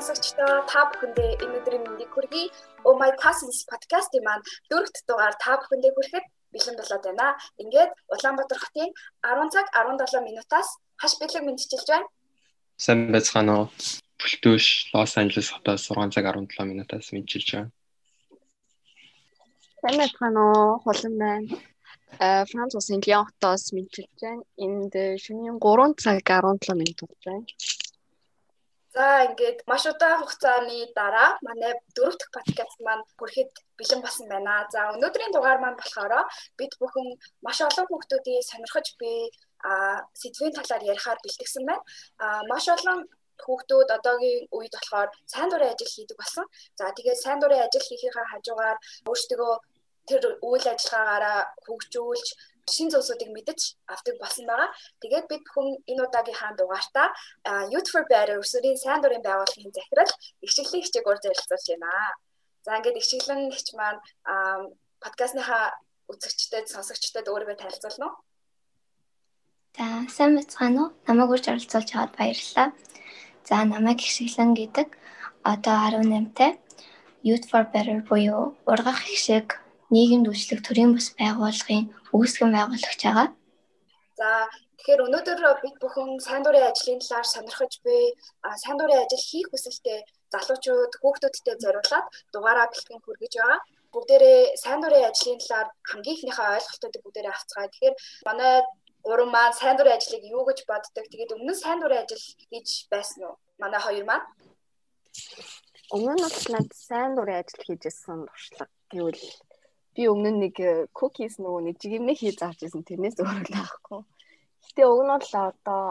сонсогчдоо та бүхэндээ энэ өдрийн мэндийг хүргэе. Oh my cousins podcast-ийн маань дөрөвт дугаар та бүхэндээ хүрэхэд бэлэн болоод байна. Ингээд Улаанбаатар хотын 10 цаг 17 минутаас хаш бэлэг мэдчилж байна. Сайн байцгаана уу? Бүлтөөш Лос Анжелес хотоос 6 цаг 17 минутаас мэдчилж байна. Сайн байцгаана уу? Хулан байна. Э Франц улсын Лион хотоос мэдчилж байна. Энд шөнийн 3 цаг 17 минут болж байна. За ингээд маш удаан хугацааны дараа манай дөрөв дэх подкаст маань хүрэхэд бэлэн болсон байна. За өнөөдрийн дугаар маань болохоор бид бүхэн маш олон хүүхдүүдийн сонирхож буй сэдвийн талаар ярихаар бэлтгэсэн байна. Маш олон хүүхдүүд одоогийн үед болохоор сайн дурын ажил хийдэг болсон. За тэгээд сайн дурын ажил хийхийнхаа хажуугаар өөрсдөө тэр үйл ажиллагаагаараа хөгжүүлж шин зүйлсүүдийг мэдэж авдаг болсон байгаа. Тэгээд бид бүхэн энэ удаагийнхаа дугаартаа Youth for Better өсвөрийн сайн дурын байгууллагын захирал ихчлэн хичээгөөр зарилцуулж байна. За ингээд ихчлэн хич маань подкастныхаа үзэгчдэд сонсогчдод өөрийгөө танилцуулна уу? За сайн байцгаана уу? Намайг урьж оролцуулж аваад баярлалаа. За намайг ихчлэн гэдэг одоо 18-тай Youth for Better буюу ургах их шиг нийгэмд үйлчлэх төрийн бас байгууллагын үүсгэн байгуулагч байгаа. За тэгэхээр өнөөдөр бид бүхэн сайн дурын ажлын талаар сонирхож буй сайн дурын ажил хийх хүсэлтэй залуучууд хүүхдүүдтэй зориулаад дугаараа бэлтгэн хүргэж байгаа. Бүгдээрээ сайн дурын ажлын талаар хамгийн ихнийхээ ойлголтуудыг бүгдээрээ авцгаа. Тэгэхээр манай гурван маань сайн дурын ажлыг юу гэж боддог? Тэгээд өмнө нь сайн дурын ажил хийж байсан уу? Манай хоёр маань. Өмнө нь бол над сайн дурын ажил хийжсэн туршлага гэвэл би өмнө нэг cookies нөгөө нэг жигмээ хийж авч ирсэн тэрнээс өөр л аахгүй. Гэтэ уг нь бол одоо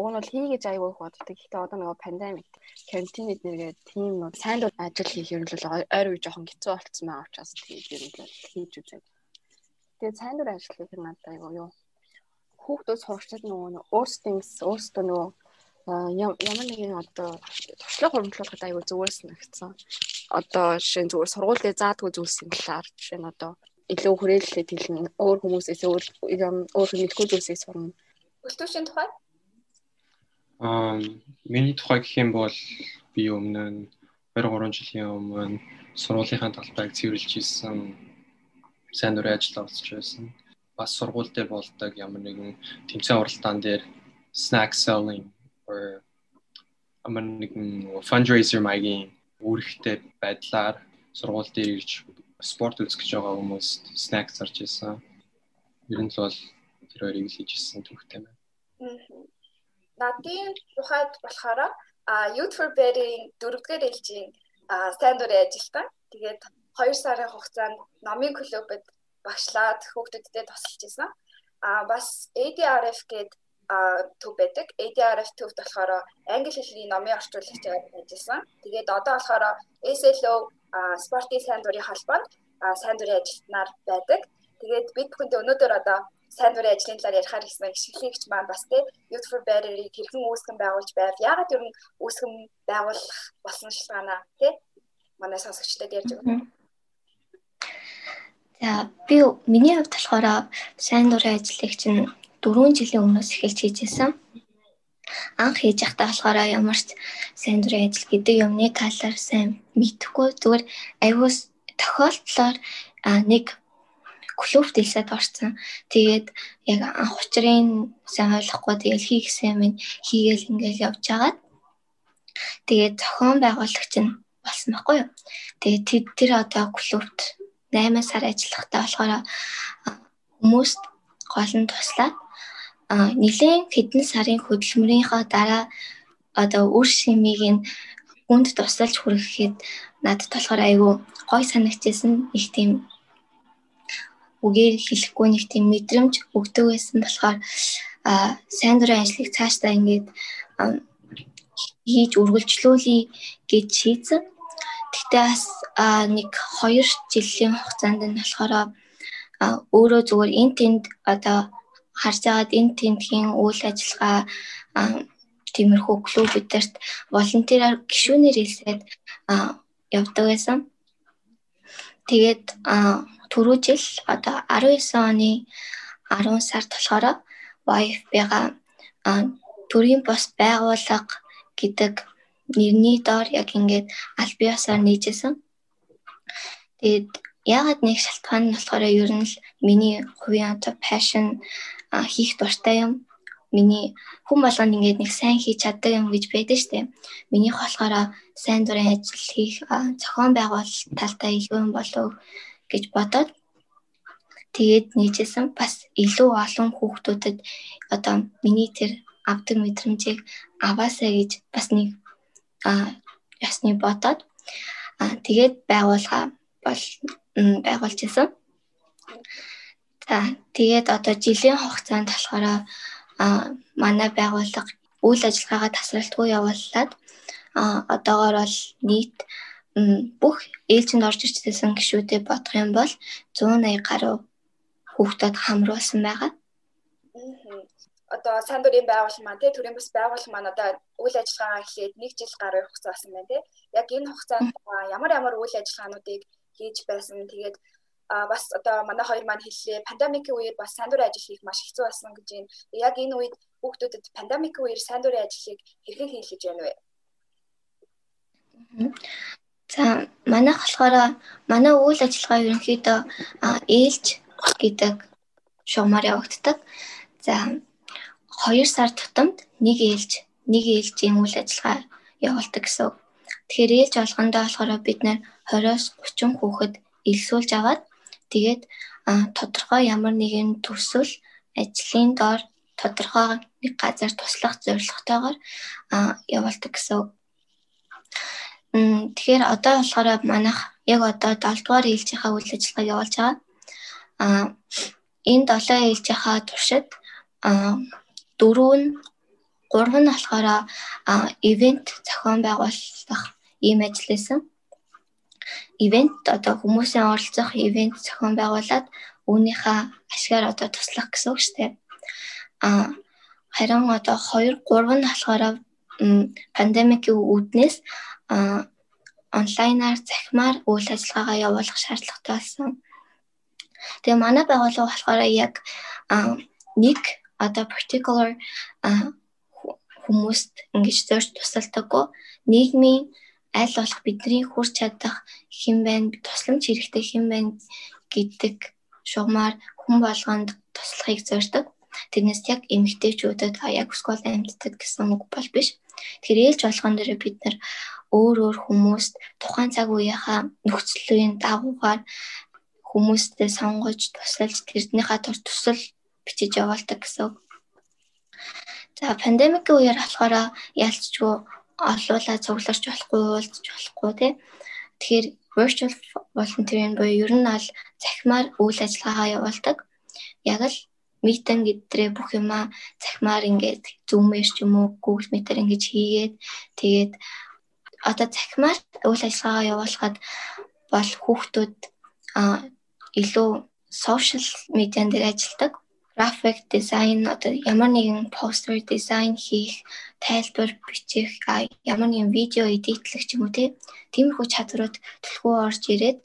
уг нь бол хийгэж аягүй их боддог. Гэтэ одоо нөгөө пандемик карантинид нэргээ тийм нөө сайн дуу ажил хийх юм бол ойр үе жоохон хэцүү болцсон маа учраас тэгээд нь бол хийж үзэг. Тэгээд сайн дуу ажил хийх нь надад аягүй юу. Хүүхдүүд сурагчид нөгөө өөрсдөө өөрсдөө нөгөө ямар нэгэн одоо туршлага хуримтлуулахад аягүй зүгээс нэгцэн одоо жишээ нь зүгээр сургууль дээр заадгүй зүйлсийн талаар жишээ нь одоо илүү хүрээлэлтэй хэлнэ. Өөр хүмүүсээс өөр өөр мэдгүй зүйлсийг сурна. Өлтөөшийн тухай? Аа, миний тухай гэх юм бол би өмнө нь 2 3 жилийн өмнө сургуулийнхаа талбайг цэвэрлж исэн сайн дурын ажил олцож байсан. Бас сургууль дээр болдог ямар нэгэн тэмцээн уралдаан дээр snack selling or амар нэгэн fundraiser маягийн үүрэгтэй байдлаар сургууль дээр ирж спорт үзэх гэж байгаа хүмүүст снэк зарж исэн. Ер нь л бол тэр хоёрыг л хийж исэн түүхтэй байна. Надын тухайд болохоор а Youth for Better-ийн дөрөвдүгээр ээлжийн сайн дурын ажилтан. Тэгээд 2 сарын хугацаанд номын клубэд багшлаад хүүхдүүдтэй тусалж исэн. А бас ADRF гээд төв байдаг. ADRF төвд болохоор англи хэлний номын орчуулагчаар ажилласан. Тэгээд одоо болохоор SLO спортын сайн дурын холбоонд сайн дурын ажилтнаар байдаг. Тэгээд бид бүхэнд өнөөдөр одоо сайн дурын ажлын талаар ярихаар ирсэн гişгэлэгч маань бас тэ Youth for Better-ийг хэрхэн үүсгэн байгуулж байв? Яагаад ер нь үүсгэн байгуулах болсон шалтгаанаа тэ манай сонсогчдод ярьж өгнө. За би миний хувьд болохоор сайн дурын ажлыг чинь 4 жилийн өмнөөс эхэлж хийжсэн. Анх хийж явахдаа болохоор ямар ч сайн дурын ажил гэдэг юмны талаар сайн мэдэхгүй зүгээр аюус тохиолдлоор нэг клубт илсээд орсон. Тэгээд яг анх учрын сайн ойлгохгүй тэгэл хийх гэсэн юм хийгээл ингээл явж агаад тэгээд зохион байгуулагч нь болсон байхгүй юу. Тэгээд тэр тэр одоо клубт 8 сар ажиллахдаа болохоор хүмүүст гол нь туслаад нэгэн хэдэн сарын хөдөлмөрийнхөө дараа одоо үр шимийг нь хүнд тусалж хүргэхэд надад болохоор айгүй гой санагдчихсэн их тийм үгээр хэлэхгүй нэг тийм мэдрэмж өгдөг байсан болохоор а сайн дурын ажлыг цаашдаа ингээд хийж үргэлжлүүлэе гэж шийдсэн. Гэхдээ бас нэг 2 жилийн хугацаанд нь болохоор өөрөө зүгээр энэ тэнд одоо харж агаад энэ тентгийн үйл ажиллагаа тиймэрхүү клубүүдэрт волонтераар гишүүнээр хэлсээд явдаг байсан. Тэгээд түрүү жил одоо 19 оны 10 сард болохоор YFB-га төрийн бос байгууллага гэдэг нэрний доор яг ингээд аль биесаар нийжсэн. Тэгээд яагаад нэг шалтгаан нь болохоор ер нь л миний хувийн одоо passion хийх дуртай юм. Миний хүн болгонд ингээд нэг сайн хийж чаддаг юм гэж байдаг штэ. Минийх болохоор сайн дурын ажил хийх зохион байгуулалт талтай илүү юм болов гэж бодоод тэгээд нийжсэн бас илүү олон хүүхдүүдэд одоо миний тэр авдаг мэдрэмжийг аваасаа гэж бас нэг а ясны бодоод а тэгээд байгуулга бол байгуулж исэн. За тэгээд одоо жилийн хугацаанд болохоор манай байгууллага үйл ажиллагаагаа тасралтгүй явууллаад а одоогоор бол нийт бүх ээлжинд орж ирсэн гişүүдээ бодох юм бол 180 гаруй хүүхдүүд хамруулсан байгаа. Одоо сайн дурын байгууллага маань тий төрийн бас байгууллага маань одоо үйл ажиллагаагаа эхлээд 1 жил гаруй хугацаа болсон байна тий. Яг энэ хугацаанд ямар ямар үйл ажиллагаануудыг хийж байсан. Тэгээд а бас одоо манай хоёр маань хэллээ пандемикийн үеэр бас сайн дурын ажил хийх маш хэцүү болсон гэж байна. Яг энэ үед хүүхдүүдэд пандемикийн үеэр сайн дурын ажлыг хэрхэн хийх гэж байна вэ? За манайх болохоор манай үйл ажиллагаа ерөнхийдөө ээлж гэдэг шугамар явагддаг. За 2 сар тутамд нэг ээлж нэг ээлжийн үйл ажиллагаа явуулдаг гэсэн. Тэгэхээр ээлж болгондоо болохоор бид нэр 20-оос 30 хүүхэд элсүүлж аваад тэгээд тодорхой ямар нэгэн төсөл ажлын доор тодорхой нэг газар туслах зорилготойгоор явуулдаг гэсэн. Тэгэхээр одоо болохоор манайх яг одоо 7 дугаар ээлжийнхаа үйл ажиллагаа явуулж байгаа. Аа энэ 7 ээлжийнхаа туршид дөрөв нь гурав нь болохоор ивент зохион байгуулах ийм ажил байсан. Ивент одоо хүмүүсийн оролцох ивент зохион байгуулад үүнийхээ ашгаар одоо туслах гэсэн үг шүү дээ. Аа харин одоо 2 3 нь болохоор пандемикийн үүднээс онлайнаар захимаар үйл ажиллагаагаа явуулах шаардлагатай болсон. Тэгээ манай байгууллага болохоор яг нэг одоо particular хүмүүст ингэж зорж тусалдаггүй нийгмийн аль болох бидний хүрч чадах хэн байна тусламж хэрэгтэй хэн байна гэдэг шугамар хүн болгонд туслахыг зорддог. Тэрнээс яг эмэгтэйчүүдэд яг скол амьддаг гэсэн үг бол биш. Тэгэхээр ээлж болгон дээр бид нар өөр өөр хүмүүст тухайн цаг үеийнхаа нөхцөлийн дагуугаар хүмүүстэй сонгож тусалж тэрнийхээ тур тусал бичиж явуулдаг гэсэн. За пандемикийн үеэр болохоор ялцчгүй олуулаа цугларч болохгүй уулзч болохгүй тий. Тэгэхээр virtual volunteering буюу ер нь аль захимаар үйл ажиллагаагаа явуулдаг. Яг л митинг гэдрээ бүх юмаа захимаар ингээд зүүмээр ч юм уу Google Meet-ээр ингэж хийгээд тэгээд одоо захимаар үйл ажиллагаагаа явуулахад бол хүүхдүүд илүү social медиан дээр ажилладаг график дизайн одоо ямар нэгэн постэр дизайн хийх, тайлбар бичих, ямар нэгэн видео эдитлэх ч юм уу тиймэрхүү чадварууд төлхөө орж ирээд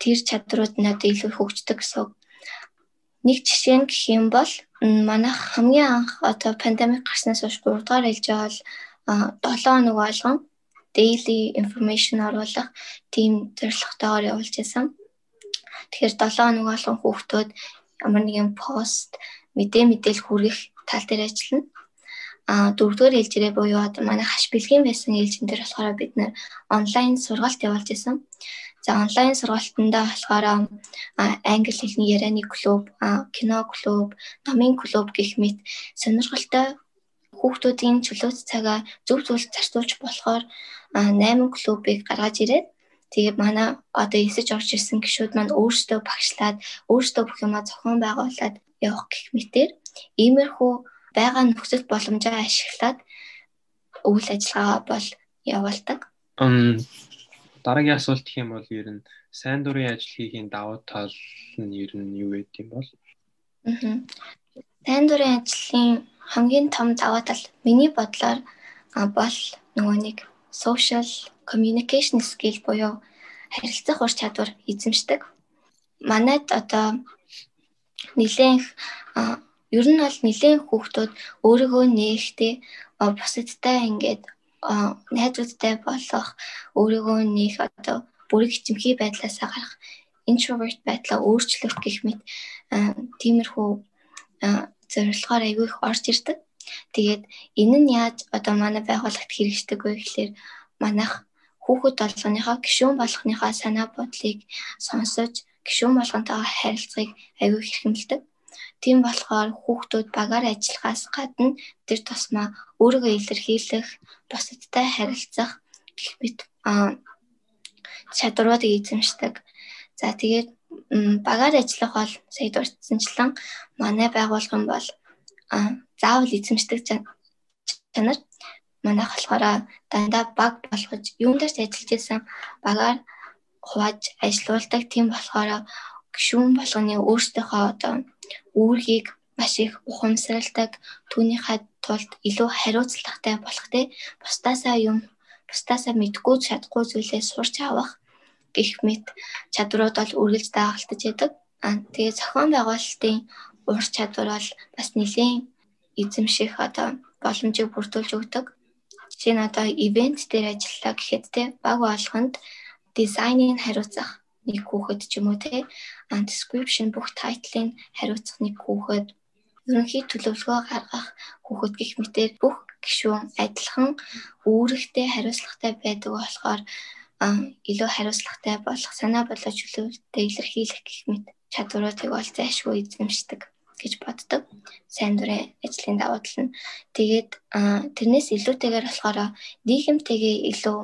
тэр чадрууд нь одоо илүү хөгждөг гэсэн. Нэг жишээ нь гэх юм бол манайх хамгийн анх одоо пандемик гарснаас хойш 3 дугаар ээлж бол 7 хоног болгон daily information оруулах тийм зорилготойгоор явуулж байсан. Тэгэхээр 7 хоног болгон хүүхдүүд ямар нэгэн пост мэдээ мэдээл хүргэх тал дээр ажиллана. А дөрөвдүгээр ээлжирээ буюу одоо манай хаш бэлгийн байсан ээлжин дээр болохоор бид нэр онлайн сургалт явуулж исэн. За онлайн сургалтандаа болохоор англи хэлний ярианы клуб, кино клуб, номын клуб гэх мэт сонирхолтой хүүхдүүдийн чөлөөт цагаа зөв зөв зарцуулж болохоор 8 клубыг гаргаж ирээд Тэгээд манай одоо эсэж орж ирсэн гişүүд маань өөрсдөө багшлаад өөрсдөө бүх юмаа зохион байгуулад явах гэх мэтэр иймэрхүү байгаа нөхцөл боломжоо ашиглаад үйл ажиллагаа бол явуулдаг. Дараагийн асуулт гэх юм бол ер нь сайн дурын ажил хийхийн давуу тал нь ер нь юу вэ гэм бол? Аа. Сайн дурын ажлын хамгийн том давуу тал миний бодлоор бол нөгөө нэг social communication skill буюу харилцах ур чадвар эзэмшдэг. Манайд одоо нэлээх ер нь бол нэлээх хүүхдүүд өөрийгөө нээхдээ бусадтай ингээд найзуудтай болох өөрийгөө нэг одоо бүрэг хэмхий байдлаасаа гарах introvert байдлаа өөрчлөх гэх мэт тиймэрхүү зорилгоор айгүй их орж ирдэг. Тэгээд энэ нь яаж одоо манай байгууллагт хэрэгждэг вэ гэхлээр манайх хүүхэд болгоныхоо гишүүн болгоныхоо санаа бодлыг сонсож гишүүн болгонтойгоо харилцахыг аюул хэрхэмлдэг. Тийм болохоор хүүхдүүд багаар ажиллахаас гадна тэр тусмаа өөрийгөө илэрхийлэх, бусадтай харилцах гэх мэт чадваруудыг эзэмшдэг. За тэгээд багаар ажиллах бол сая дурдсанчлан манай байгуулгын бол заавал эзэмшдэг чанар манайх болохоор дандаа баг болгож юундаас ажиллаж исэн багаар хувааж ажилуулдаг. Тийм болохоор гişүүн болгоны өөрсдийнхөө одоо үүргийг маш их ухамсарладаг түүнийхээ тулд илүү хариуцлагатай болох те бусдаасаа юм бусдаасаа мэдгүй чадахгүй зүйлээ сурч авах гих мэт чадрууд бол үргэлж дагалдаж яадаг. Аа тэгээ зохион байгуулалтын ур чадвар бол бас нэлийн эзэмших одоо боломжийг бүрдүүлж өгдөг. Жишээ нь одоо ивент дээр ажиллаа гэхэд те баг болгонд дизайныг хариуцах нэг хүүхэд ч юм уу те description бүх title-ыг хариуцах нэг хүүхэд ерөнхий төлөвлөгөө гаргах хүүхэд гих мэтэр бүх гишүүн адилхан үүрэгтэй хариуцлагатай байдаг болохоор илүү хариуцлагатай болох санаа бодлоо чөлөөтэй илэрхийлэх гэх мэт чадваруудыг бол зайшгүй эзэмшдэг гэж боддог. Сайн дурын ажлын давуу тал нь. Тэгээд тэрнээс илүүтэйгээр болохоор нийгэмтэйгээ илүү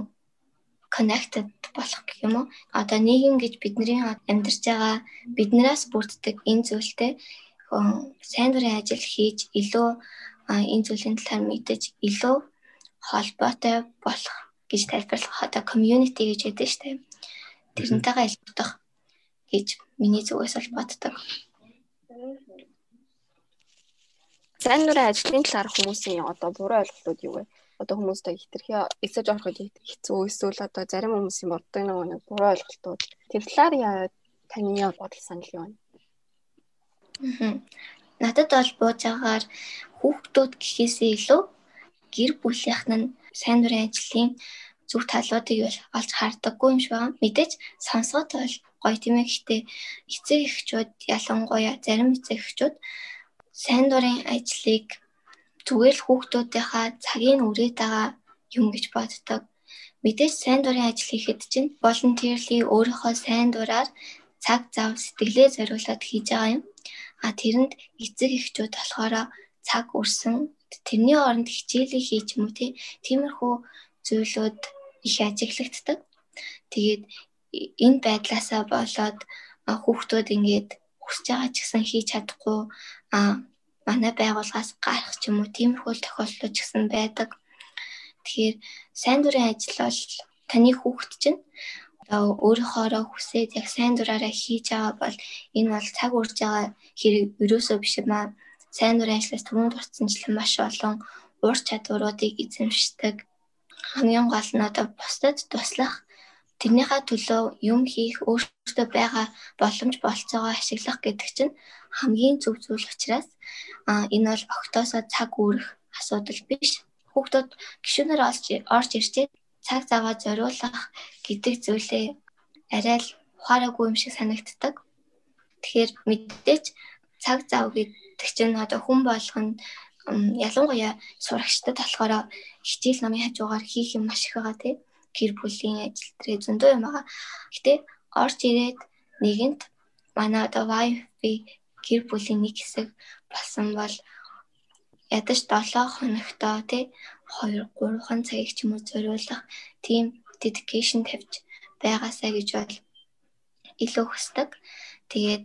connected болох гэх юм уу. Одоо нийгэм гэж бидний амьдарч байгаа биднээс бүрддэг энэ зүйлтэй сайн дурын ажил хийж илүү энэ зүйлийн талаар мэдэж илүү холбоотой болох гэж тайлбарлах одоо community гэж яддаг штэ. Тэрнтэйгээ айлтгах гэж миний зүгээс бол боддог. Сайн дурын ажлын талаар хүмүүсийн одоо буруу ойлголтууд юу вэ? Одоо хүмүүстэй хитрхи эсэж ороход хэцүү эсвэл одоо зарим хүмүүсийн боддог нэг буруу ойлголтууд. Тэр талаар таны бодол санал юу вэ? Надад бол бууж агаар хүүхдүүд гэхээсээ илүү гэр бүлийнх нь сайн дурын ажлын зөв талуудыг олж хардаггүй юм шиг байна. Мэдээж сонсгот бол гоё тийм ээ. Гэхдээ эцэг эхчүүд ялангуяа зарим эцэг эхчүүд сайн дурын ажлыг зүгээр л хүүхдүүдийнхаа цагийг үрээд байгаа юм гэж боддог. Мэдээж сайн дурын ажил хийхэд чинь volunteerly өөрийнхөө сайн дураар цаг зав сэтгэлээ зориулаад хийж байгаа юм. А тэрэнд эцэг эхчүүд болохоор цаг үрсэн тэрний оронд хичээлийг хийж юм уу тиймэрхүү зүйлүүд их ажиглагддаг. Тэгээд энэ байдлаасаа болоод хүүхдүүд ингээд хүсэж байгаа ч гэсэн хийж чадахгүй а манай байгууллагаас гарах ч юм уу тиймэрхүү тохиолдлууд ч гэсэн байдаг. Тэгэхээр сайн дурын ажил бол таны хүүхд чинь өөрийнхоороо хүсээд яг сайн дураараа хийж байгаа бол энэ бол цаг урж байгаа хэрэг ерөөсөө биш юм аа. Сайн дурын ажлаас түрүүнд дурдсанчлан маш олон ур чадваруудыг эзэмшдэг. Хамгийн гол нь одоо бусдад туслах тэрнийхээ төлөө юм хийх өөртөө байгаа боломж болцоогоо ашиглах гэдэг чинь хамгийн зөв зүйл учраас энэ бол огтоосоо цаг үүрэх асуудал биш. Хүүхдүүд гişүнээр олж орж ирчээд цаг заваа зориулах гэдэг зүйлээ арай л ухаараагүй юм шиг санагддаг. Тэгэхээр мэдээж цаг зав гэдэг чинь одоо хүн болгоно ялангуяа сурагчдад болохоор хичээл намын хажуугаар хийх юм маш их байгаа тий. Гэр бүлийн ажил дээр зөндөө юм байгаа. Гэтэ орж ирээд нэгэнт манай одоо wifi гэр бүлийн нэг хэсэг болсон бол ядаж 7 хоногтоо тий 2 3хан цагийг ч юм уу зориулах тийм dedication тавьж байгаасаа гэж бол илүү хүсдэг. Тэгээд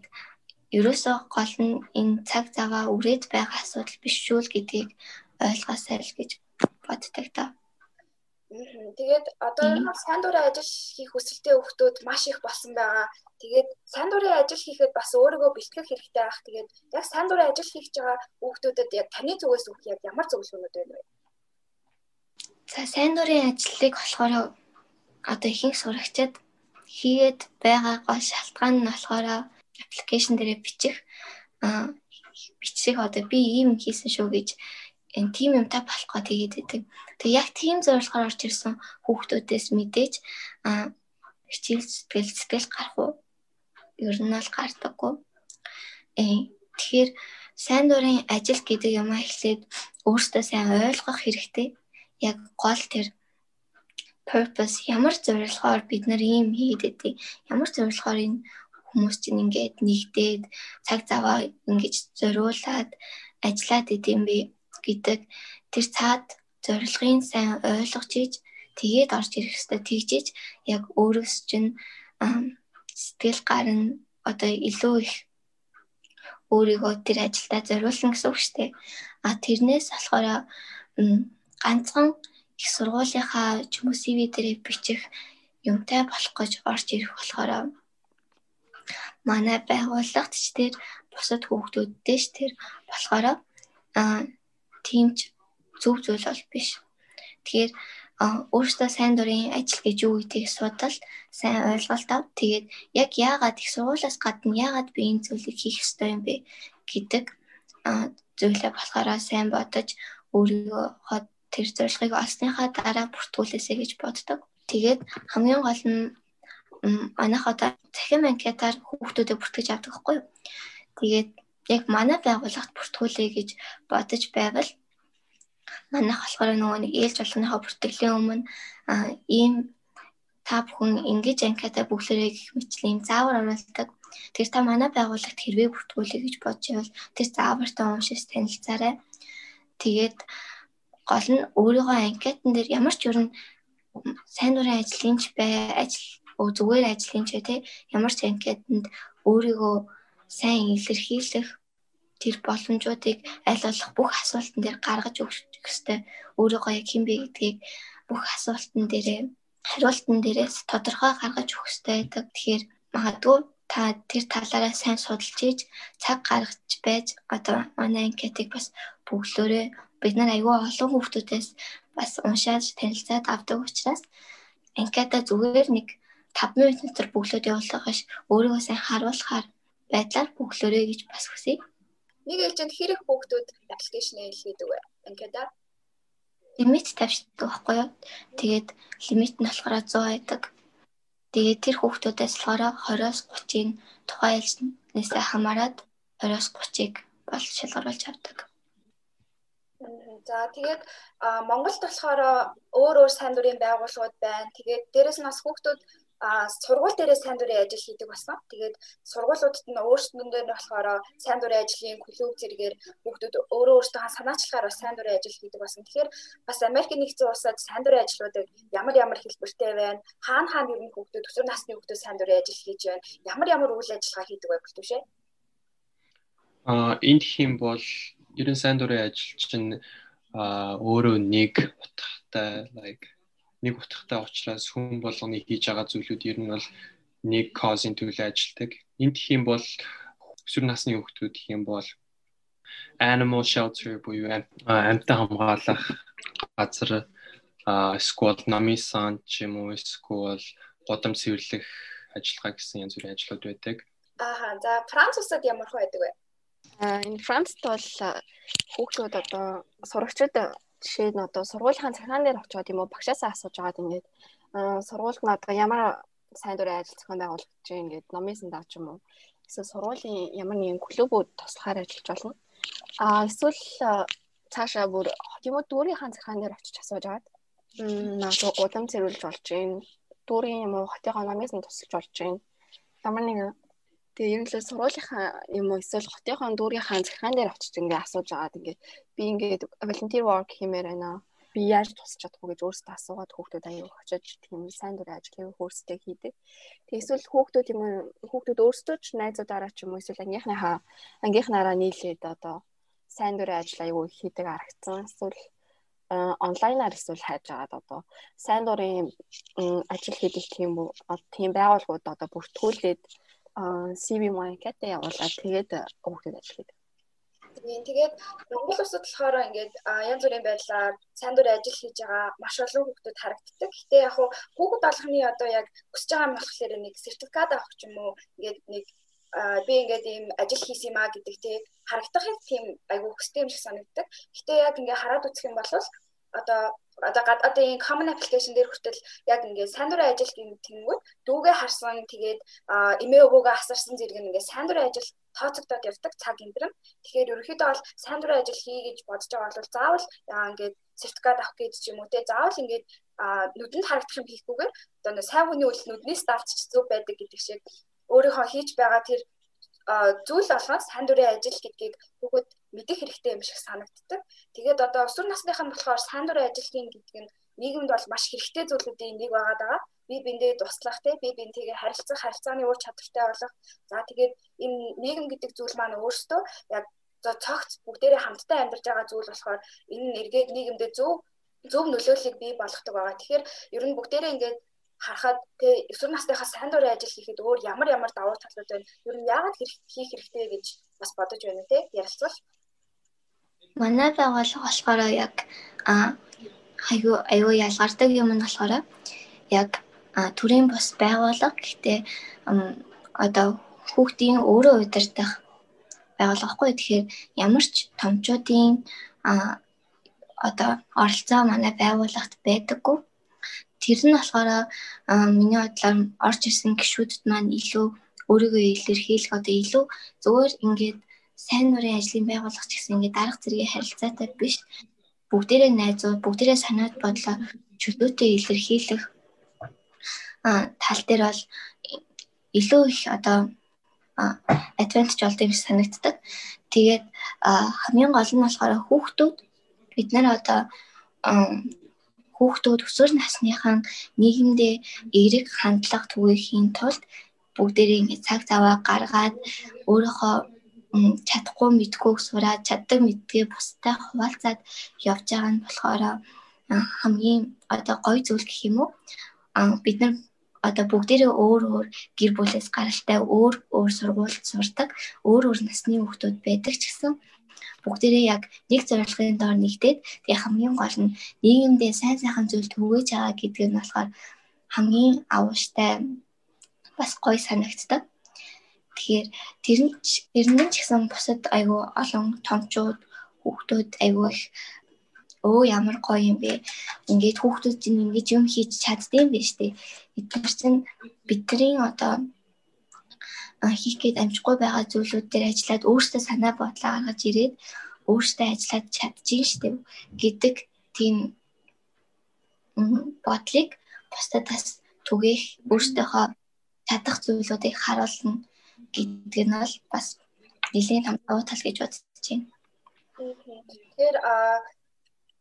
ерөөсөө гол нь энэ цаг заваа үрээд байгаа асуудал биш шүү л гэдгийг ойлгоосай л гэж боддог та. Тэгээд одоо сайн дурын ажил хийх хүсэлтэй хүмүүс маш их болсон байгаа. Тэгээд сайн дурын ажил хийхэд бас өөрийгөө бэлтгэх хэрэгтэй байх. Тэгээд яг сайн дурын ажил хийж байгаа хүмүүстэд яг таны зүгээс үг яг ямар зөвлөгөөнүүд байна вэ? За сайн дурын ажлыг болохоор одоо ихэнх сурагчид хийгээд байгаа гол шалтгаан нь болохоор аппликейшн дээрээ бичих бичих одоо би ийм хийсэн шүү гэж энэ тим юмтай болохгүй тэгээд идэг. Тэг яг тийм зорилгоор орж ирсэн хүүхдүүдээс мэдээж а хичээл сэтгэл сэтгэл гарах уу? Ер нь л гардаггүй. Э тэгэхээр сайн дурын ажил гэдэг юм эхлээд өөртөө сайн ойлгох хэрэгтэй. Яг гол тэр purpose ямар зорилгоор бид нар ийм хийдэг. Ямар зорилгоор энэ хүмүүс чинь ингээд нэгдээд цаг заваа ингэж зориулаад ажиллаад идэм бэ гэдэг. Тэр цаад зорилгын сайн ойлгож иж тэгээд орж ирэх хэвээр тэгжиж яг өөрөөс чинь сэтгэл гарна. Одоо илүү их өөрийгөө тэр ажилдаа зориулсан гэсэн үг шүү дээ. А тэрнээс болохоор ганцхан их сургуулийнхаа ч юм уу CV дээрээ бичих юмтай болох гэж орж ирэх болохоор манай байгууллагт ч тэр бусад хүүхдүүдтэй ч тэр болохоор а тиймч зөв зүйл бол биш. Тэгэхээр өөртөө сайн дурын ажил гэж юу гэдгийг судал сайн ойлголт ав. Тэгээд яг яагаад их сургуулиас гадна яагаад би энэ зүйлийг хийх ёстой юм бэ гэдэг зүйлээ болохоор сайн бодож өөрийгөө тэр зорилгыг олсныхаа дараа бүртгүүлээсэй гэж боддог. Тэгээд хамгийн гол нь манайх одоо цахим анкетаар хүүхдүүдэд бүртгэж авдаг хгүй юу. Тэгээд яг манай байгууллагт бүртгүүлээ гэж бодож байвал манайх болохоор нөгөө нэг ээлж болгоныхоо бүртгэлийн өмнө ийм та бүхэн ингэж анкета бүглэрэй гэх мэтлэн заавар оруулдаг. Тэр та манай байгууллагт хэрвээ бүртгүүлээ гэж бодож байвал тэр заавартай уншиж танилцаарай. Тэгээд гол нь өөрийнхөө анкетан дээр ямар ч юм сайн дурын ажлын ч бай ажил зүгээр ажлын ч те ямар ч анкетанд өөрийгөө сайн илэрхийлэх тэр боломжуудыг аль болох бүх асуултан дээр гаргаж өгөх ёстой. Өөрийгөө яг хэн бэ гэдгийг бүх асуултан дээрээ хариултан дээрээс тодорхой гаргаж өгөх ёстой байдаг. Тэгэхээр магадгүй та тэр талаараа сайн судалж ийж цаг гаргаж байж одоо манай анкетыг бас бүглөөрэй. Бид нар аюул олон хүүхдүүдээс бас уншаад танилцаад авдаг учраас анкета зүгээр нэг 5 минут дотор бүглөөд явуулахаш өөрийгөө сайн харуулахаар байдлаар бүглөөрэй гэж бас хүсье. Нэг ээлжинд хэрэг хүүхдүүд аппликейшн хийдэг вэ? Анкета лимит тавьчихдаг байхгүй юу? Тэгээд лимит нь болохоор 100 байдаг. Тэгээд тэр хүүхдүүдээс болохоор 20-оос 30-ыг тухайн ээлжнээсээ хамаарат 20-оос 30-ыг бол шалгаруулж авдаг. За тэгээд Монголд болохоор өөр өөр сайн дурын байгууллагууд байна. Тэгээд дээрэс нь бас хүүхдүүд сургууль дээрээ сайн дурын ажил хийдэг болсон. Тэгээд сургуулиудад нь өөрсдөндөө нь болохоор сайн дурын ажлын клуб зэрэгээр хүүхдүүд өөрөө өөртөө санаачлагаар бас сайн дурын ажил хийдэг болсон. Тэгэхээр бас Америкийн нэгдсэн улсад сайн дурын ажлуудыг ямар ямар хэлбэртэй байна? Хаана хаана ер нь хүүхдүүд өсвөр насны хүүхдүүд сайн дурын ажил хийж байна? Ямар ямар үйл ажиллагаа хийдэг вэ гэх түвшээ? А энд хэм бол ерэн сайн дурын ажил чинь а өөрөө нэг утгатай like нэг утгатай учраас хүн болгоны хийж байгаа зүйлүүд ер нь бол нэг cause-ийн төлөө ажилладаг. Энд юм бол өсвөр насны хүүхдүүд юм бол animal shelter буюу амьтан хамгаалах газар эсвэл намын сан ч юм уу эсвэл годам цэвэрлэх ажиллагаа гэсэн янз бүрийн ажлууд байдаг. Аа за Франц улсад ямар хөө байдаг вэ? Аа энэ Францд бол хүүхдүүд одоо сурагчид жишээ нь одоо сургуулийн захиргаан дээр очиод юм уу? Багшаасаа асууж агаад ингээд сургуульд нь одоо ямар сайн дурын ажил зохион байгуулах гэж ингээд номын давч юм уу? Эсвэл сургуулийн ямар нэгэн клубүүд туслахаар ажиллаж болно. Аа эсвэл цаашаа бүр тийм үү дүүрийн захиргаан дээр очиж асууж агаад магадгүй гудам зэрүүлж болж гин. Дүүрийн юм уу? Хотынхоо номын тусалж болж гин. Ямар нэгэн Тэгээ ер нь л сургуулийнхаа юм уу эсвэл хотынхон дүүрийнхаа захиргаан дээр очиж ингээ асууж агаад ингээ би ингээд volunteer work хиймээр байна. Би яаж тусч чадах вэ гэж өөрсдөө асуугаад хүүхдүүд аяа очиж тийм сайн дурын ажлыг хөөстэй хийдэг. Тэгээ эсвэл хүүхдүүд юм хүүхдүүд өөрсдөө ч найзуудаараа ч юм уу эсвэл ангийнхныхаа ангийнхнаараа нийлээд одоо сайн дурын ажил аягүй хийдэг харагдсан. Эсвэл онлайнаар эсвэл хайж агаад одоо сайн дурын ажил хийдэг тийм тийм байгууллагууд одоо бүртгүүлээд CV маркетэ явуулаад тэгээд хүүхдэд ажил хийдэг. Тийм тэгээд Монгол улсад болохоор ингээд янз бүрийн байдлаар сайн дурын ажил хийж байгаа маш олон хүүхдүүд харагддаг. Гэтэ яг хуу хүүхэд болгоны одоо яг хүсэж байгаа юм болохоор нэг сертификат авах ч юм уу ингээд нэг би ингээд ийм ажил хийсэн юм а гэдэг тий харагдахыг тийм айгүй хөстэй юм шиг санагддаг. Гэтэ яг ингээ хараад үзэх юм бол одоо одоо одоо энэ common application дээр хүртэл яг ингээд сайн дурын ажил гэнгүүт дүүгээ харсан тэгээд эмээ өвөөгөө асарсан зэрэг ингээд сайн дурын ажил тооцогдоод явдаг цаг эндрэн. Тэгэхээр ерөнхийдөө бол сайн дурын ажил хий гэж бодож байгаа бол заавал ингээд сертификат авах гэж ч юм уу те заавал ингээд нүдэнд харагдах юм хийхгүйгээр одоо сайн хүний үйл нүднээс давтч зүг байдаг гэдэг шиг. Өөрийнхөө хийж байгаа тэр зүйл болгоос сайн дурын ажил гэдгийг. Хүүхэд мэдэх хэрэгтэй юм шиг санагддаг. Тэгээд одоо өсвөр насных нь болохоор сайн дурын ажилтгийн гэдэг нь нийгэмд бол маш хэрэгтэй зүйлүүдийн нэг байгаа даа. Би биндээ туслах те би бинтийгээ харилцах, харилцааны ур чадвартай болох. За тэгээд энэ нийгэм гэдэг зүйл маань өөртөө яг за цогц бүгдээрээ хамтдаа амьдарч байгаа зүйл болохоор энэ нэргээд нийгэмдээ зөв зөв нөлөөллийг бий болгодог байгаа. Тэгэхээр ер нь бүгдээрээ ингээд харахад тэгээ өсвөр насныхаа сайн дурын ажил хийхэд өөр ямар ямар давуу талууд байна. Ер нь яагаад хийх хэрэгтэй гэж бас бодож байна те ярилцвал. Манай байгууллага болохоор яг аюу аюу ялгардаг юм нь болохоор яг төрийн бус байгууллага гэхдээ одоо хүүхдийн өөрөө удирдах байгууллагагүй тэгэхээр ямар ч томчуудын одоо оролцоо манай байгууллагт байдаггүй. Тэр нь болохоор миний бодлоор орж ирсэн гişүүдэд маань илүү өөрийгөө илэрхийлэх одоо илүү зөвөр ингээд сайн нурын ажлын байгууллага ч гэсэн ингээд дарга зэргийн харилцаатай биш бүгдээрээ найзууд бүгдээрээ санаад бодлоо чөлөөтэй илэрхийлэх тал дээр бол илүү их одоо адвантаж болдог юм санагддаг. Тэгээд хамгийн гол нь болохоор хүүхдүүд бид нар одоо хүүхдүүд өсвөр насныхан нийгэмдээ эерэг хандлага түгээхийн тулд бүгдээрээ ингээд цаг заваа гаргаад өөрийнхөө чадахгүй мэдгүй сураад чаддаг мэдгээ бустай хуваалцаад явж байгаа нь болохоор хамгийн одоо гоё зүйл гэх юм уу бид нар одоо бүгдээрээ өөр өөр гэр бүлээс гаралтай өөр өөр сургуульд сурдаг өөр өөр насны хүүхдүүд байдаг ч гэсэн бүгдээрээ яг нэг зорилгын доор нэгдээд тэгээ хамгийн гол нь нийгэмдээ сайн сайхан зүйл түгээж байгаа гэдэг нь болохоор хамгийн авууштай бас гоё санагддаг. Тэгэхээр тэр нь тэрнээ ч гэсэн бусад айгүй олон томчууд хүүхдүүд айгүй их өө ямар гоё юм бэ. Ингээд хүүхдүүд чинь ингэж юм хийж чаддсан байх штэ. Эдгээр чинь бидний одоо хийх гээд амжихгүй байгаа зүйлүүд дээр ажиллаад өөртөө санаа бодлоо гаргаж ирээд өөртөө ажиллаад чадчих штэ гэдэг тийм бодлыг бусдад бас түгээх өөртөөхөө чадах зүйлүүдийг харуулна гэдэг нь бол бас нэлийн давуу тал гэж бодож байна. Тэгэхээр а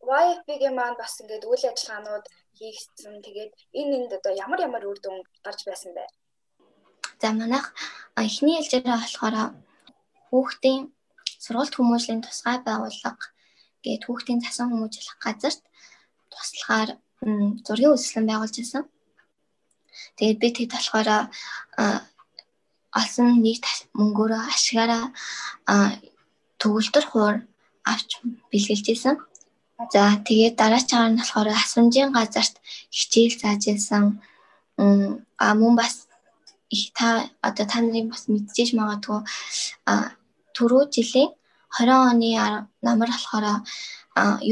YFB-ийн маань бас ингээд үйл ажиллагаанууд хийгдсэн. Тэгээд энэ энд одоо ямар ямар үр дүн гарч байсан бэ? За манайх эхний ээлжээрээ болохоор хүүхдийн сургуульд хүмүүжлийн тусгай байгууллага гээд хүүхдийн цасан хүмүүжлэх газарт туслахаар зургийн үйлчлэн байгуулж байсан. Тэгээд би тэд болохоор олсон нэг мөнгөөрөө ашигаараа төгөлдөр хуур авч бэлгэлж исэн. За тэгээд дараачихаар нь болохоор асамжийн газарт хичээл зааж исэн. А мөн бас их та одоо та нарын бас мэдчихэж магадгүй а түрүү жилийн 20 оны намар болохоор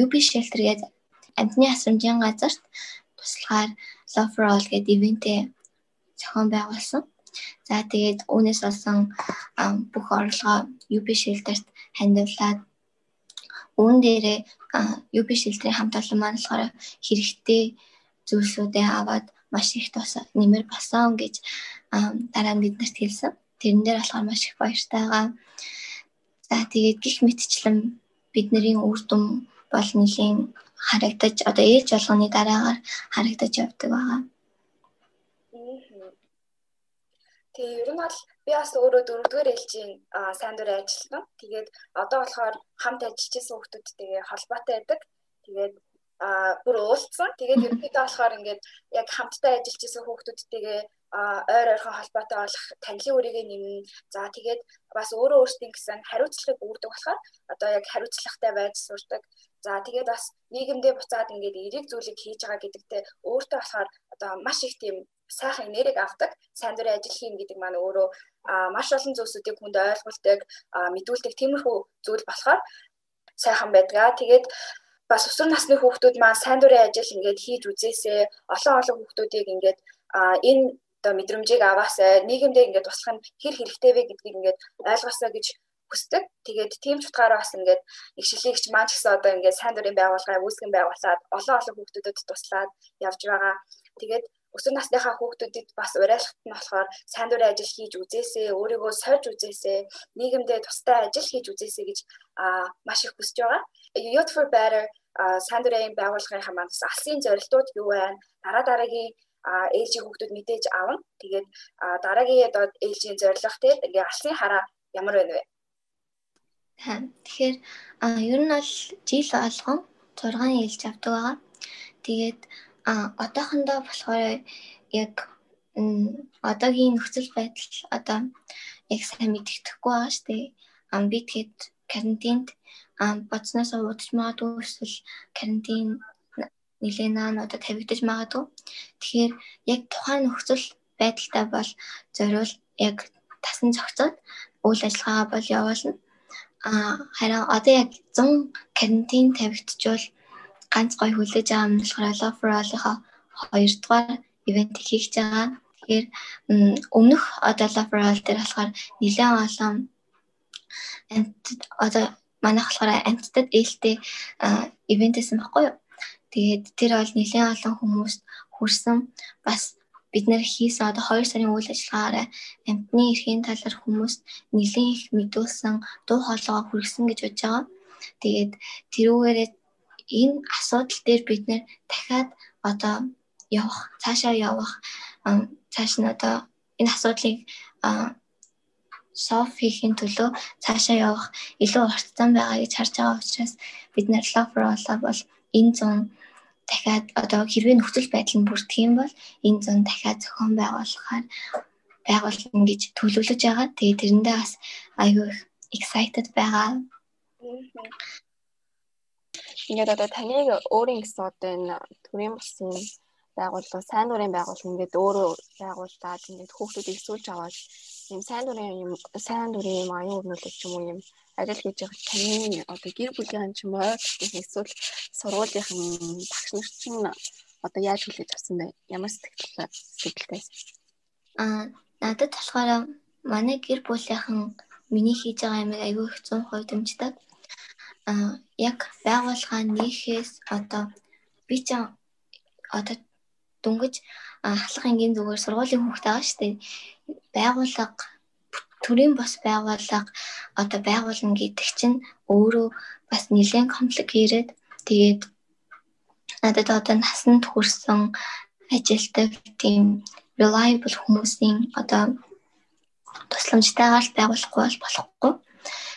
UB shelter гэдэг амтны асрамжийн газарт туслахаар Love for All гэдэг ивэнтээ зохион байгуулсан. За тэгээд үүнээс болсон бүх орлогоо UB Shelter-т хандивлаад үүн дээрээ UB Shelter-ийн хамт олон маань болохоор хэрэгтэй зүйлсүүдээ аваад маш их тус нэмэр болсон гэж дараа нь биднэрт хэлсэн. Тэрэн дээр болохоор маш их баяртай байгаа. За тэгээд гих мэтчлэн бидний үр дүн бол нэлийн харагдаж одоо ээж болгоны дараагаар харагдаж явдаг байгаа. Тэгээ ер нь бол би бас өөрөө дөрөвдүгээр ээлжийн сайн дурын ажилтан. Тэгээд одоо болохоор хамт ажиллаж исэн хүмүүстэйгээ холбоотой байдаг. Тэгээд а бүр уулзсан. Тэгээд ерөнхийдөө болохоор ингээд яг хамтдаа ажиллаж исэн хүмүүстэйгээ ойр ойрхон холбоотой болох танилын үрийг нэмнэ. За тэгээд бас өөрөө өөрсдийн гэсэн хариуцлагыг үүрдэг болохоор одоо яг хариуцлагатай байж сурдаг. За тэгээд бас нийгэмдээ буцаад ингээд эерэг зүйлийг хийж байгаа гэдэгтээ өөртөө болохоор одоо маш их тийм сайхан энерги авдаг сайн дурын ажил хийн гэдэг маань өөрөө маш олон зүйлсүүдийг хүнд ойлгуулдаг, мэдүүлдэг тиймэрхүү зүйл болохоор сайхан байдгаа. Тэгээд бас өсвөр насны хүүхдүүд маань сайн дурын ажил ингээд хийж үзээсээ олон олон хүүхдүүдийг ингээд энэ одоо мэдрэмжийг аваасаа нийгэмдээ ингээд туслах нь хэр хэрэгтэй вэ гэдгийг ингээд ойлгосоо гэж хүсдэг. Тэгээд тийм ч утгаараа бас ингээд их шилэгч маань ч гэсэн одоо ингээд сайн дурын байгууллагаа үүсгэн байгуулад олон олон хүүхдүүдэд туслаад явж байгаа. Тэгээд өсвөр насныхаа хүүхдүүдэд бас уриалгахт нь болохоор сайн дурын ажил хийж үзээсэй, өөрийгөө сольж үзээсэй, нийгэмдээ тустай ажил хийж үзээсэй гэж маш их хүсэж байгаа. Youth for Better сайн дурын байгууллагынхаа маань алсын зорилтууд юу вэ? Дараа дараагийн ээлжийн хүүхдүүд мэдээж авна. Тэгээд дараагийн одоо ээлжийн зорилго те ингээ алсын хараа ямар байна вэ? Тэгэхээр ер нь бол жил болгон 6 ээлж авдаг байгаа. Тэгээд одоохондоо болохоор яг одоогийн нөхцөл байдал одоо яг сайн мэддэхгүй байгаа шүү дээ. Ам би тэгэхэд карантинд боцноос удаж магадгүй эсвэл карантин нилээнаа одоо тавигдаж магадгүй. Тэгэхээр яг тухайн нөхцөл байдалтай бол зориул яг тасан зохицоод үйл ажиллагаагаа бол явуулна. А харин одоо яг 100 карантин тавигдчихвал ганц гой хүлээж байгаа юм болохоор Love for All-ийнхаа хоёрдугаар ивент хийж байгаа. Тэгэхээр өмнөх одоо Love for All дээр болохоор нэлээд олон одоо манайх болохоор амттад ээлтэй ивент хийсэн баггүй юу? Тэгээд тэр бол нэлээд олон хүмүүст хүрсэн бас бид нэр хийсэн одоо 2 сарын үйл ажиллагаараа амтны эрхийн талаар хүмүүст нэлээд их мэдүүлсэн дуу хоолойгоо хүргэсэн гэж бодож байгаа. Тэгээд тэрүүгээрээ энэ асуудал дээр бид нэр дахиад одоо явах цаашаа явах цааш нь одоо энэ асуудлыг соф хийхин төлөө цаашаа явах илүү уртсан байгаа гэж харж байгаа учраас бид нэр all бол энэ зүүн дахиад одоо хэрвээ нөхцөл байдал нь бүрдэх юм бол энэ зүүн дахиад зохион байгуулахаар байгуулна гэж төлөвлөж байгаа. Тэгээ тэрэндээ бас аюу их excited байгаа. Ингээд одоо таныг өөрийн гэсэн одоо энэ төрийн болсон байгууллага, сайн дурын байгууллага ингээд өөрөө байгуулдаг ингээд хүүхдүүдийг суулж аваад ийм сайн дурын юм сайн дурын юм аюу өрнүүлэх ч юм уу юм ажил хийж байгаа таны одоо гэр бүлийн ч юм уу эсвэл сургуулийнхын багш нар ч одоо яаж хүлээж авсан бэ? Ямар сэтгэл сэтгэлтэй? Аа надад болохоор манай гэр бүлийнхэн миний хийж байгаа юмыг аюу их 100% дэмждэг. Яг байгууллага нөхөөс одоо би ч одоо дөнгөж халах ангийн зүгээр сургуулийн хүүхэд байгаа шүү дээ. Байгууллага төрийн бас байгууллага одоо байгуулна гэдэг чинь өөрөө бас нэлээд компликейтэд тэгээд надад одоо насанд хүрсэн ажилтдаг тийм reliable хүмүүсийн одоо тусламжтайгаар байгуулахгүй бол болохгүй.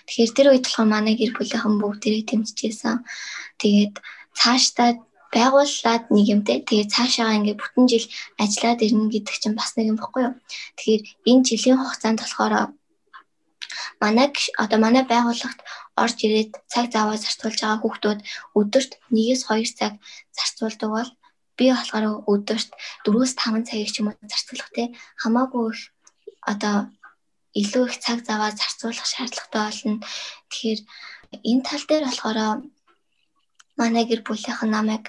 Тэгэхээр тэр үед болохоор манай гэр бүлийнхэн бүгдээрээ тэмцэжсэн. Тэгээд цаашдаа байгууллаад нэг юмтэй тэгээд цаашаа ингээд бүтэн жил ажиллаад ирнэ гэдэг чинь бас нэг юм баггүй юу. Тэгэхээр энэ жилийн хугацаанд болохоор манай одоо манай байгууллагт орж ирээд цаг заваа зарцуулж байгаа хүүхдүүд өдөрт 1-2 цаг зарцуулдаг бол би болохоор өдөрт 4-5 цагийг ч юм уу зарцуулах те хамаагүй их одоо илүү их цаг заваа зарцуулах шаардлагатай болно. Тэгэхээр энэ тал дээр болохоор манай гэр бүлийнхэн намайг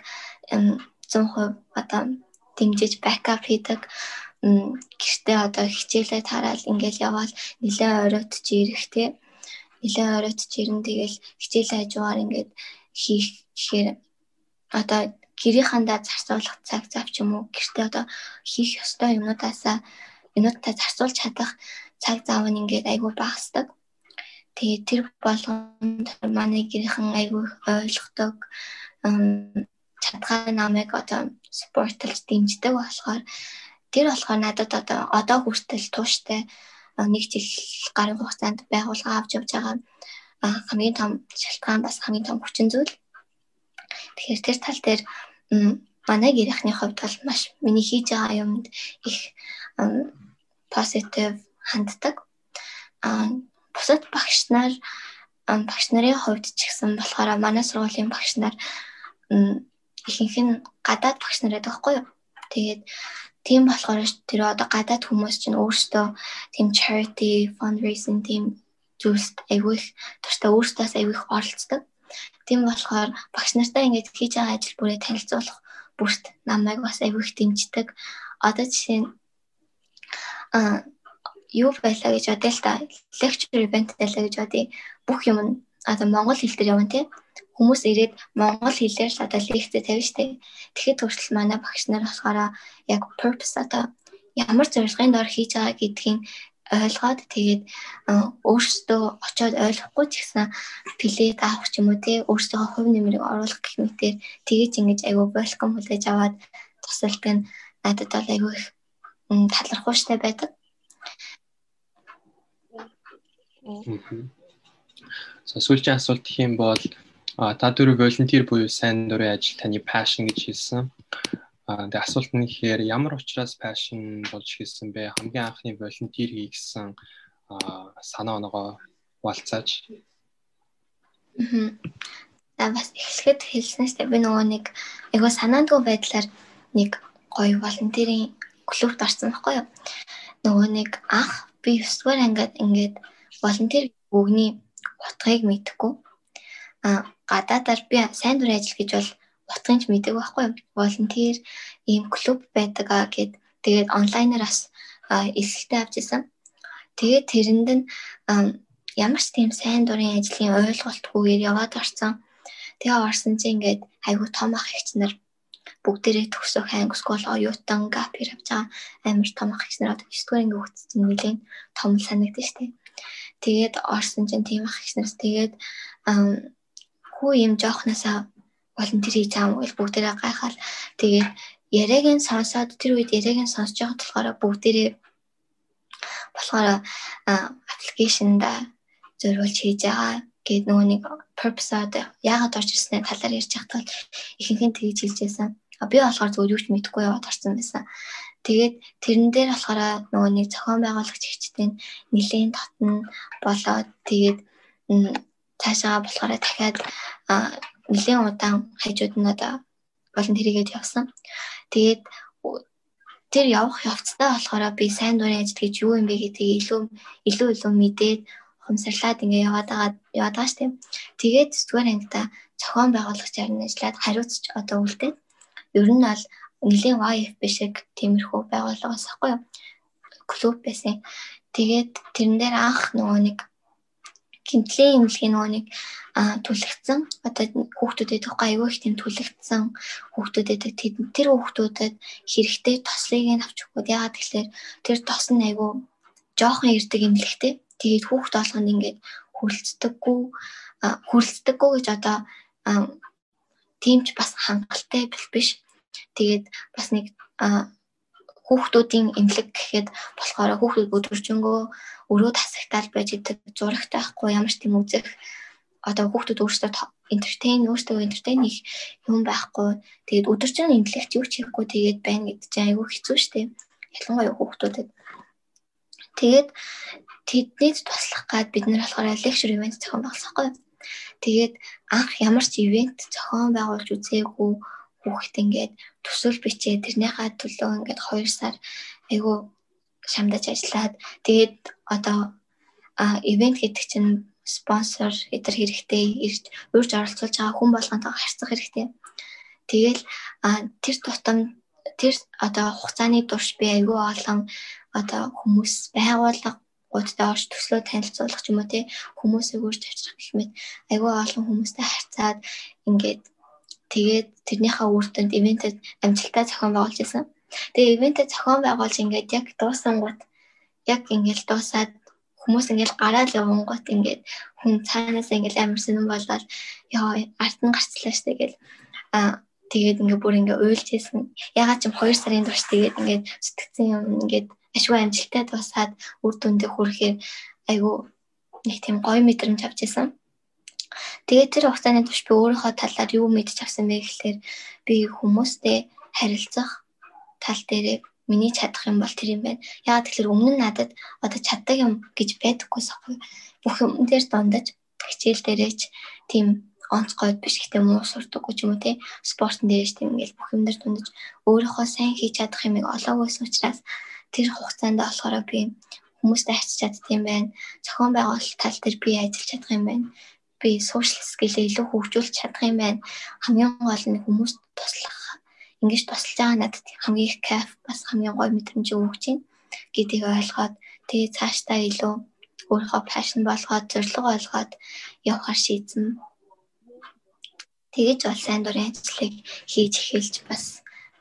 100% одоо дэмжиж бэкап хийдэг гэртээ одоо хичээлээ тараал ингээл яваал нэлээ оройтж ирэх те нэлээ оройтж ирэн тэгэл хичээлээ хажуугаар ингээд хийх гэхээр одоо гэрийнхандаа зарцуулах цаг зав ч юм уу гэртээ одоо хийх ёстой юмудаасаа юмудаа зарцуулж чадах цаг зав нь ингээд айгүй багасдаг. Тэгээ тэр болгонд манай гэрийнхэн айгүй ойлгодог чадхаа намайг одоо спортлж дэмждэг болохоор тэр болохоор надад одоо одоо хүртэл тууштай нэг жил гарын хугацаанд байгууллага авч явж байгаа хамгийн том шалтгаан бас хамгийн том хүчин зүйл. Тэгэхээр тэр тал дээр манай гэрийнхний хувьд бол маш миний хийж байгаа юмд их positive ханддаг. Аа бусад багш нар багш нарын хувьд ч гэсэн болохоор манай сургуулийн багш нар ихэнх нь гадаад багш нар байдаг хгүй юу. Тэгээд тийм болохоор тэр одоо гадаад хүмүүс чинь өөрсдөө тийм charity fundraising тийм зүйлс айгүй их тустай өөрсдөөс айгүй их оролцдог. Тийм болохоор багш нартай ингэж хийж байгаа ажил бүрээ танилцуулах бүрт намайг бас айгүй их дэмждэг. Одоо жишээ нь а юу байлаа гэж бодъё л та lecture event байлаа гэж бодъё. Бүх юм одоо монгол хэл дээр явна тий хүмүүс ирээд монгол хэлээр л одоо лекцээ тавина штэ. Тэгэхэд хүртэл манай багш нар болохоор яг purpose одоо ямар зорилгын дор хийж байгаа гэдгийг ойлгоод тэгээд өөрсдөө очиод ойлгохгүй ч гэсэн плейт авах ч юм уу тий өөрсдөө хувь нэмрийг оруулах гэх мэтээр тэгэж ингэж айгүй welcome хүлээж аваад тусалдаг нь надад бол айгүй их талархууштай байдаг. За сүүлчийн асуулт гэх юм бол та дөрөв волонтер буюу сайн дурын ажил таны passion гэж хэлсэн. Тэгээ асуулт нь ихээр ямар учраас passion болж хэлсэн бэ? Хамгийн анхны волонтер хийгсэн санаа оноогоо болцааж. Аа бас эхлэхэд хэлсэн шүү дээ. Би нөгөө нэг айгуу санаандгүй байдлаар нэг гоё волонтерийн клубт орсон байхгүй юу? Нөгөө нэг анх би 9 дугаар ангид ингээд волонтер өгний утгыг мэдхгүй а гадаадаар би сайн дурын ажил гэж бол утгынч мэдэг байхгүй волонтер ийм клуб байдаг а гэд тэгээд онлайнаар бас эсэлтээ авч исэн. Тэгээд тэрэнд нь ямар ч тийм сайн дурын ажлын ойлголтгүйгээр яваад орсон. Тэгээ орсон чинь ингээд айгүй том ах ихч нар бүгдээрээ төгсөх анги скол оюутан гап хийж байгаа амар том ах ихч нар одоо 9 дугаар хүүхэд чинь нэлээд том санагдаж штэ. Тэгээд орсон чинь тийм ах нараас тэгээд хүү юм жоохносоо волонтер хийж байгаа юм бүгдээрээ гайхаад тэгээд яриаг нь сонсоод тэр үед яриаг нь сонсож байгаа болохоор бүгдээрээ болохоор аппликейшнда зориулж хийж байгаа гээд нөгөө нэг purpose-ад яагаад орж ирснээ талаар ярьж байхдаа ихэнх нь тэгж хэлж байсан. А би болохоор зөв юу ч мэдэхгүй яваад орсон байсан. Тэгээд тэрэн дээр болохоор нөгөө нэг зохион байгуулагч хичтэн нэлийн татна болоод тэгээд цаашаа болохоор дахиад нэлийн удаан хажууд нь одоо болон тэрийгээд явсан. Тэгээд тэр явах явцдаа болохоор би сайн дурын ажил гэж юу юм бэ гэдгийг илүү илүү илүү мэдээд хумсарлаад ингээ яваад байгаа яваад байгаа дээ. Тэгээд зүгээр ангита зохион байгуулагчаар нь ажиллаад хариуцч одоо үлдээд ер нь бол нэлийн YFB шиг тиймэрхүү байгууллагаас ахгүй юу? клуб байсан. Тэгээд тэрэн дээр анх нөгөө нэг гинтлийн имлэгийн нөгөө нэг түлэгцэн одоо хүүхдүүдэд тухай аюу их тийм түлэгцэн хүүхдүүдэд тэр хүүхдүүдэд хэрэгтэй тослыг нь авч өгөхөд яагаад тэгэхээр тэр тос нь аюу жоохон ирдэг имлэгтэй тэгээд хүүхд олгонд ингээд хүрлцдэггүй хүрлцдэггүй гэж одоо тиймч бас хангалттай биш тэгээд бас нэг хүүхдүүдийн эмнэлэг гэхэд болохоор хүүхдүүд өдөржингөө өрөө тасагтаал байж идэг зурагтай байхгүй ямар ч тийм үзэх одоо хүүхдүүд өөрсдөө entertain өөрсдөө entertain их юм байхгүй. Тэгээд өдөржин эмнэлэгт юу ч хийхгүй тэгээд байна гэдэг чинь айгүй хэцүү шттэ ялангуяа хүүхдүүдэд. Тэгээд тэднийд туслах гад бид нар болохоор lecture event зохион байгуулсахгүй тэгээд анх ямар ч ивент зохион байгуулж үзээгүй хүүхэд ингээд төсөөл бичээ тэрнийхээ төлөө ингээд 2 сар айгүй шамдаж ажиллаад тэгээд одоо ивент гэдэг чинь спонсор эдэр хэрэгтэй ирж урьж оролцуулж байгаа хүн болгонтой харьцах хэрэгтэй. Тэгэл тэр тутам тэр одоо хугацааны турш би айгүй олон одоо хүмүүс байгууллага гуудтай орж төслөө танилцуулах ч юм уу тий хүмүүсийг үрж авчрах гэх мэт айгүй олон хүмүүстэй харьцаад ингээд Тэгээд тэрнийхээ үр дүнд ивентэд амжилттай зохион байгуулж исэн. Тэгээ ивентэд зохион байгуулж ингээд яг дуусан гут яг ингээд дуусаад хүмүүс ингээд гараад явангууд ингээд хүн цаанаас ингээд амар сонирн болоод яа арт нь гарцлаа штэ гэл а тэгээд ингээд бүр ингээд уйлж ийсэн. Ягаад ч юм 2 сарын турш тэгээд ингээд сэтгцэн юм ингээд ашгүй амжилттай дуусаад үр дүндээ хүрэхээр айгу нэг тийм гоё мэдрэмж авч ийсэн. Тэгээд тэр хугацааны турш би өөрийнхөө талаар юу мэдчих авсан бэ гэхээр би хүмүүстэй харилцах тал дээр миний чадах юм бол тэр юм байна. Яагаад тэгэхээр өмнө нь надад одоо чаддаг юм гэж байдаггүйс аахгүй. Бүх юм дээр дундаж хичээл дээрээч тийм онцгойд биш гэхдээ муу сурдаггүй ч юм уу тий спортын дээрш тийм ингээл бүх юм дээр дундаж өөрийнхөө сайн хийж чадах юмыг олоогүйсэн учраас тэр хугацаанд болохоор би хүмүүстэй харьцаж чаддсан байна. Зохион байгуулалт тал дээр би ажиллаж чадах юм байна. Би social skill-ээ илүү хөгжүүлж чадах юм байна. Хамгийн гол нь хүмүүст туслах. Ингиж тусалж байгаа надад хамгийн их кайф бас хамгийн гоё мэдрэмж өгч байна гэдгийг ойлгоод тэгээ цаашдаа илүү өөрийнхөө пашн болгоод зорилго олгоод явахаар шийдсэн. Тэгэж бол сайн дурын ажлыг хийж эхэлж бас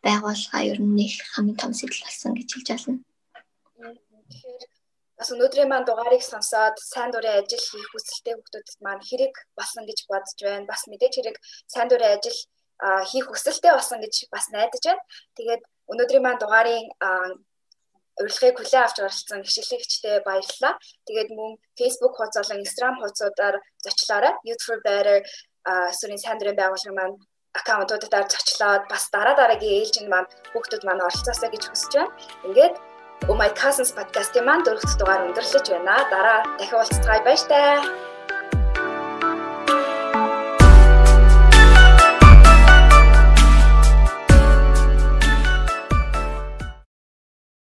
байгууллага ер нь нэг хамгийн том сэтэл болсон гэж хэлж байна. Тэгэхээр бас өнөөдрийн маань дугаарыг сонсоод сайн дурын ажил хийх хүсэлтэй хүмүүст маань хэрэг болсон гэж бодож байна. Бас мэдээж хэрэг сайн дурын ажил хийх хүсэлтэй болсон гэж бас найдаж байна. Тэгээд өнөөдрийн маань дугаарын урилгыг хүлээн авч оролцсон гişлэгчтэй баярлалаа. Тэгээд мөн Facebook хуудас болон Instagram хуудасуудаар зочлоорой. Youth for Better сүрийн сайн дурын байгууллагын маань аккаунтуудаар зочлоод бас дараа дараагийн ээлжинд маань хүүхдүүд маань оролцоосоо гэж хүсэж байна. Ингээд Oh My Cousins podcast-ийн маань дөрөвт дугаар өндөрлөж байна. Дараа дахин уулзцгаая баяр таа.